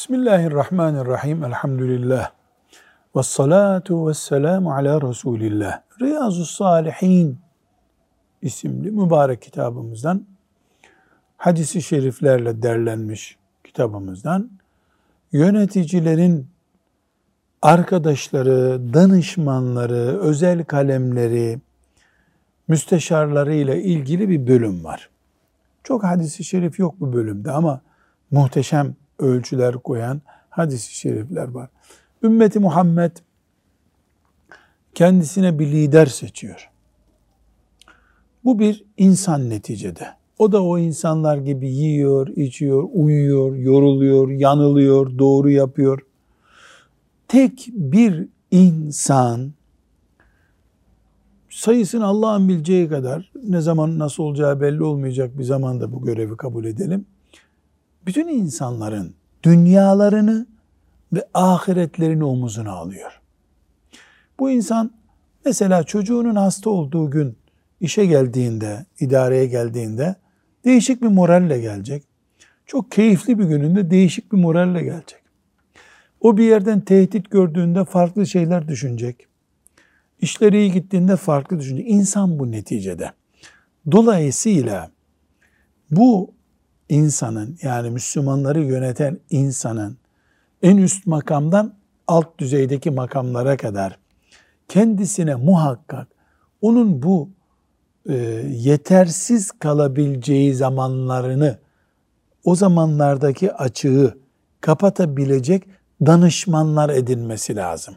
Bismillahirrahmanirrahim. Elhamdülillah. Ve salatu ve selamu ala Resulillah. Riyazu Salihin isimli mübarek kitabımızdan hadisi şeriflerle derlenmiş kitabımızdan yöneticilerin arkadaşları, danışmanları, özel kalemleri, müsteşarları ile ilgili bir bölüm var. Çok hadisi şerif yok bu bölümde ama muhteşem ölçüler koyan hadisi şerifler var. Ümmeti Muhammed kendisine bir lider seçiyor. Bu bir insan neticede. O da o insanlar gibi yiyor, içiyor, uyuyor, yoruluyor, yanılıyor, doğru yapıyor. Tek bir insan sayısını Allah'ın bileceği kadar ne zaman nasıl olacağı belli olmayacak bir zamanda bu görevi kabul edelim. Bütün insanların dünyalarını ve ahiretlerini omuzuna alıyor. Bu insan mesela çocuğunun hasta olduğu gün işe geldiğinde, idareye geldiğinde değişik bir moralle gelecek. Çok keyifli bir gününde değişik bir moralle gelecek. O bir yerden tehdit gördüğünde farklı şeyler düşünecek. İşleri iyi gittiğinde farklı düşünecek. İnsan bu neticede. Dolayısıyla bu insanın yani Müslümanları yöneten insanın en üst makamdan alt düzeydeki makamlara kadar kendisine muhakkak onun bu e, yetersiz kalabileceği zamanlarını o zamanlardaki açığı kapatabilecek danışmanlar edinmesi lazım.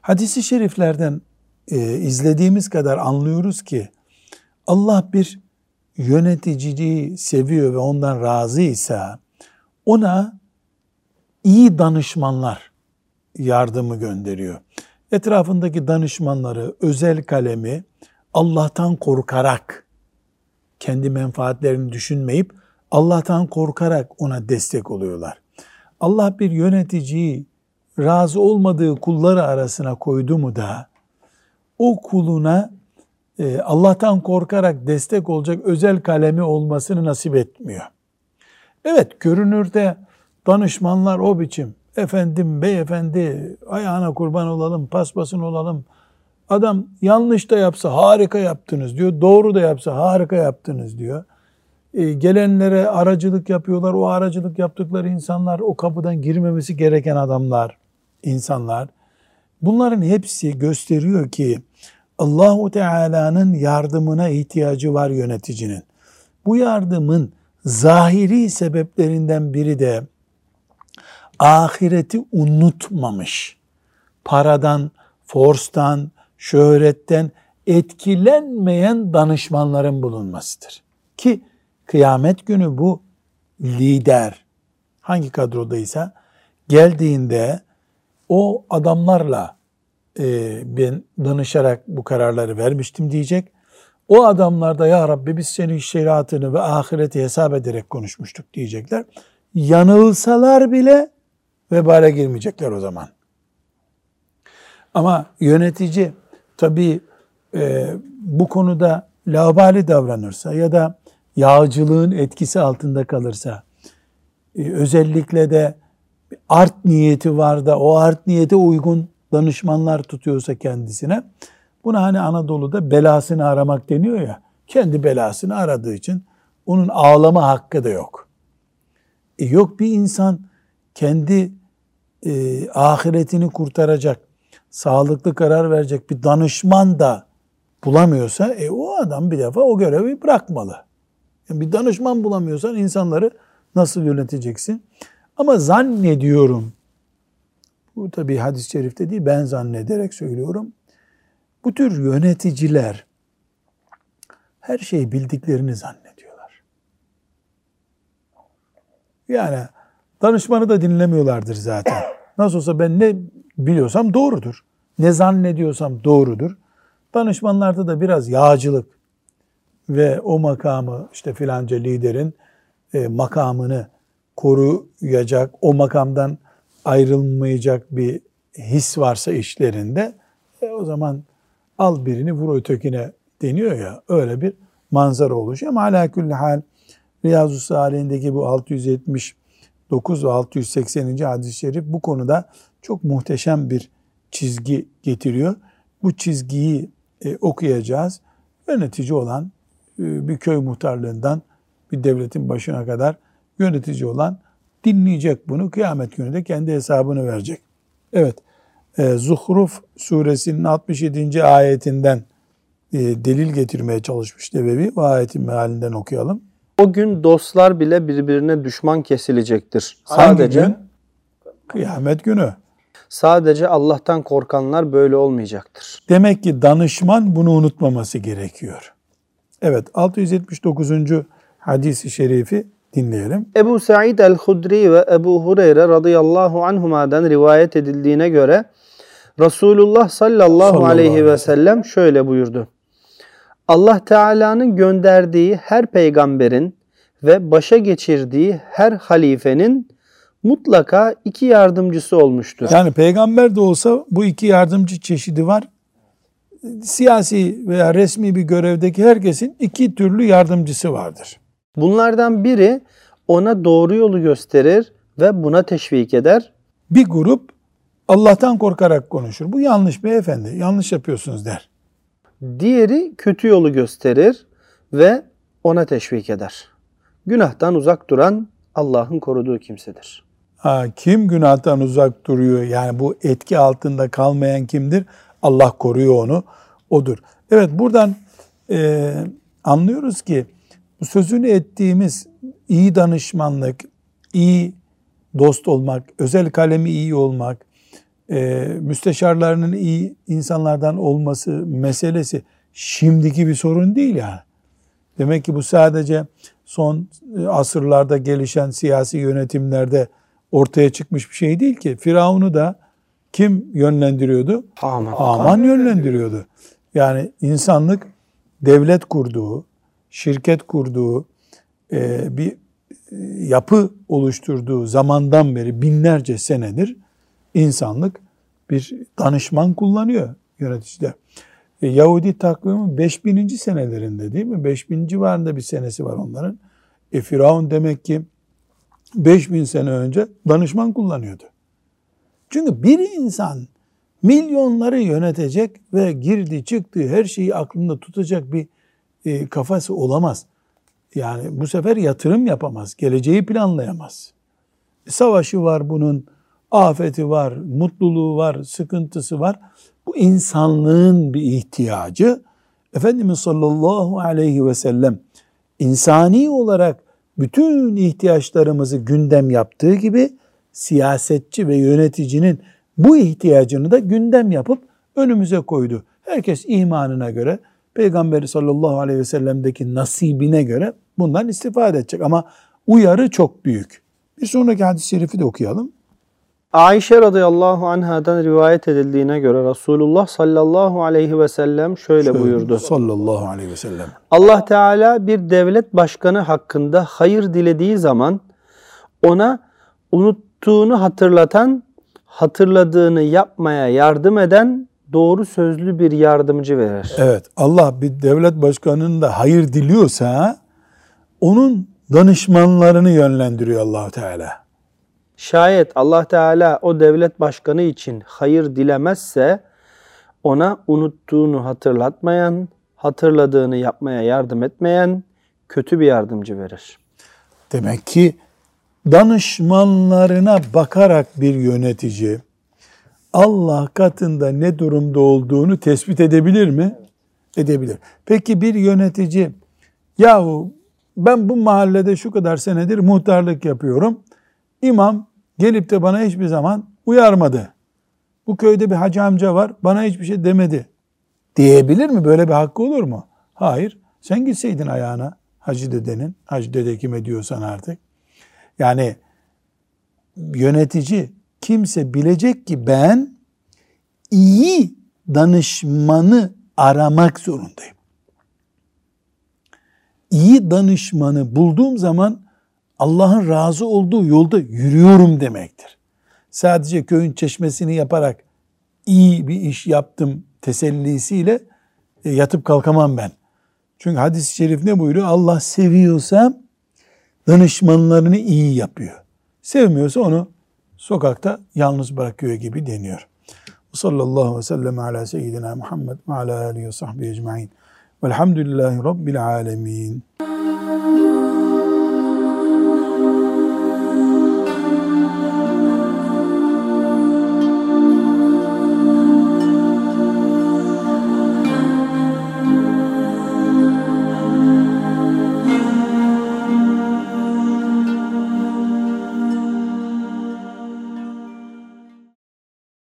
Hadisi şeriflerden e, izlediğimiz kadar anlıyoruz ki Allah bir yöneticiliği seviyor ve ondan razıysa ona iyi danışmanlar yardımı gönderiyor. Etrafındaki danışmanları, özel kalemi Allah'tan korkarak, kendi menfaatlerini düşünmeyip Allah'tan korkarak ona destek oluyorlar. Allah bir yöneticiyi razı olmadığı kulları arasına koydu mu da o kuluna Allah'tan korkarak destek olacak özel kalemi olmasını nasip etmiyor. Evet görünürde danışmanlar o biçim. Efendim, beyefendi, ayağına kurban olalım, paspasın olalım. Adam yanlış da yapsa harika yaptınız diyor. Doğru da yapsa harika yaptınız diyor. E, gelenlere aracılık yapıyorlar. O aracılık yaptıkları insanlar o kapıdan girmemesi gereken adamlar, insanlar. Bunların hepsi gösteriyor ki Allahu Teala'nın yardımına ihtiyacı var yöneticinin. Bu yardımın zahiri sebeplerinden biri de ahireti unutmamış. Paradan, forstan, şöhretten etkilenmeyen danışmanların bulunmasıdır. Ki kıyamet günü bu lider hangi kadrodaysa geldiğinde o adamlarla e, ben danışarak bu kararları vermiştim diyecek. O adamlar da ya Rabbi biz senin şeriatını ve ahireti hesap ederek konuşmuştuk diyecekler. Yanılsalar bile vebale girmeyecekler o zaman. Ama yönetici tabi e, bu konuda laubali davranırsa ya da yağcılığın etkisi altında kalırsa e, özellikle de art niyeti var da o art niyete uygun danışmanlar tutuyorsa kendisine buna hani Anadolu'da belasını aramak deniyor ya kendi belasını aradığı için onun ağlama hakkı da yok. E yok bir insan kendi e, ahiretini kurtaracak, sağlıklı karar verecek bir danışman da bulamıyorsa e, o adam bir defa o görevi bırakmalı. Yani bir danışman bulamıyorsan insanları nasıl yöneteceksin? Ama zannediyorum bu tabi hadis-i şerifte değil ben zannederek söylüyorum. Bu tür yöneticiler her şeyi bildiklerini zannediyorlar. Yani danışmanı da dinlemiyorlardır zaten. Nasıl olsa ben ne biliyorsam doğrudur. Ne zannediyorsam doğrudur. Danışmanlarda da biraz yağcılık ve o makamı işte filanca liderin e, makamını koruyacak, o makamdan ayrılmayacak bir his varsa işlerinde e, o zaman al birini vur ötekine deniyor ya öyle bir manzara oluşuyor. Ama ala kulli hal Riyazu Salih'indeki bu 670 9 ve 680. hadis-i şerif bu konuda çok muhteşem bir çizgi getiriyor. Bu çizgiyi e, okuyacağız. Yönetici olan e, bir köy muhtarlığından bir devletin başına kadar yönetici olan dinleyecek bunu. Kıyamet günü de kendi hesabını verecek. Evet, e, Zuhruf suresinin 67. ayetinden e, delil getirmeye çalışmış Nebevi. O ayetin mealinden okuyalım. O gün dostlar bile birbirine düşman kesilecektir. Sadece Hangi gün? Kıyamet günü. sadece Allah'tan korkanlar böyle olmayacaktır. Demek ki danışman bunu unutmaması gerekiyor. Evet 679. hadisi şerifi dinleyelim. Ebu Sa'id el-Hudri ve Ebu Hureyre radıyallahu anhuma'dan rivayet edildiğine göre Resulullah sallallahu, Sallallahu aleyhi ve sellem şöyle buyurdu. Allah Teala'nın gönderdiği her peygamberin ve başa geçirdiği her halifenin mutlaka iki yardımcısı olmuştur. Yani peygamber de olsa bu iki yardımcı çeşidi var. Siyasi veya resmi bir görevdeki herkesin iki türlü yardımcısı vardır. Bunlardan biri ona doğru yolu gösterir ve buna teşvik eder. Bir grup Allah'tan korkarak konuşur. Bu yanlış beyefendi, yanlış yapıyorsunuz der. Diğeri kötü yolu gösterir ve ona teşvik eder. Günahtan uzak duran Allah'ın koruduğu kimsedir. Ha, kim günahtan uzak duruyor? Yani bu etki altında kalmayan kimdir? Allah koruyor onu. Odur. Evet buradan e, anlıyoruz ki bu sözünü ettiğimiz iyi danışmanlık, iyi dost olmak, özel kalemi iyi olmak, e, müsteşarlarının iyi insanlardan olması meselesi şimdiki bir sorun değil yani. Demek ki bu sadece son e, asırlarda gelişen siyasi yönetimlerde ortaya çıkmış bir şey değil ki. Firavun'u da kim yönlendiriyordu? Aman. Aman yönlendiriyordu. Yani insanlık devlet kurduğu, şirket kurduğu, e, bir e, yapı oluşturduğu zamandan beri binlerce senedir insanlık bir danışman kullanıyor yöneticiler. E, Yahudi takvimi 5000. senelerinde değil mi? 5000 civarında bir senesi var onların. E Firavun demek ki 5000 sene önce danışman kullanıyordu. Çünkü bir insan milyonları yönetecek ve girdi çıktı her şeyi aklında tutacak bir e, kafası olamaz. Yani bu sefer yatırım yapamaz, geleceği planlayamaz. E, savaşı var bunun, afeti var, mutluluğu var, sıkıntısı var. Bu insanlığın bir ihtiyacı. Efendimiz sallallahu aleyhi ve sellem insani olarak bütün ihtiyaçlarımızı gündem yaptığı gibi siyasetçi ve yöneticinin bu ihtiyacını da gündem yapıp önümüze koydu. Herkes imanına göre, Peygamberi sallallahu aleyhi ve sellem'deki nasibine göre bundan istifade edecek. Ama uyarı çok büyük. Bir sonraki hadis-i şerifi de okuyalım. Ayşe radıyallahu anhadan rivayet edildiğine göre Resulullah sallallahu aleyhi ve sellem şöyle, Şöyle buyurdu. Sallallahu aleyhi ve sellem. Allah Teala bir devlet başkanı hakkında hayır dilediği zaman ona unuttuğunu hatırlatan, hatırladığını yapmaya yardım eden doğru sözlü bir yardımcı verir. Evet Allah bir devlet başkanının da hayır diliyorsa onun danışmanlarını yönlendiriyor allah Teala. Şayet Allah Teala o devlet başkanı için hayır dilemezse ona unuttuğunu hatırlatmayan, hatırladığını yapmaya yardım etmeyen kötü bir yardımcı verir. Demek ki danışmanlarına bakarak bir yönetici Allah katında ne durumda olduğunu tespit edebilir mi? Edebilir. Peki bir yönetici yahu ben bu mahallede şu kadar senedir muhtarlık yapıyorum. İmam gelip de bana hiçbir zaman uyarmadı. Bu köyde bir hacı amca var bana hiçbir şey demedi. Diyebilir mi? Böyle bir hakkı olur mu? Hayır. Sen gitseydin ayağına hacı dedenin, hacı dede kime diyorsan artık. Yani yönetici kimse bilecek ki ben iyi danışmanı aramak zorundayım. İyi danışmanı bulduğum zaman Allah'ın razı olduğu yolda yürüyorum demektir. Sadece köyün çeşmesini yaparak iyi bir iş yaptım tesellisiyle e, yatıp kalkamam ben. Çünkü hadis-i şerif ne buyuruyor? Allah seviyorsa danışmanlarını iyi yapıyor. Sevmiyorsa onu sokakta yalnız bırakıyor gibi deniyor. Sallallahu aleyhi ve sellem ala seyyidina Muhammed ve ala alihi ve sahbihi ecma'in. Velhamdülillahi Rabbil alemin.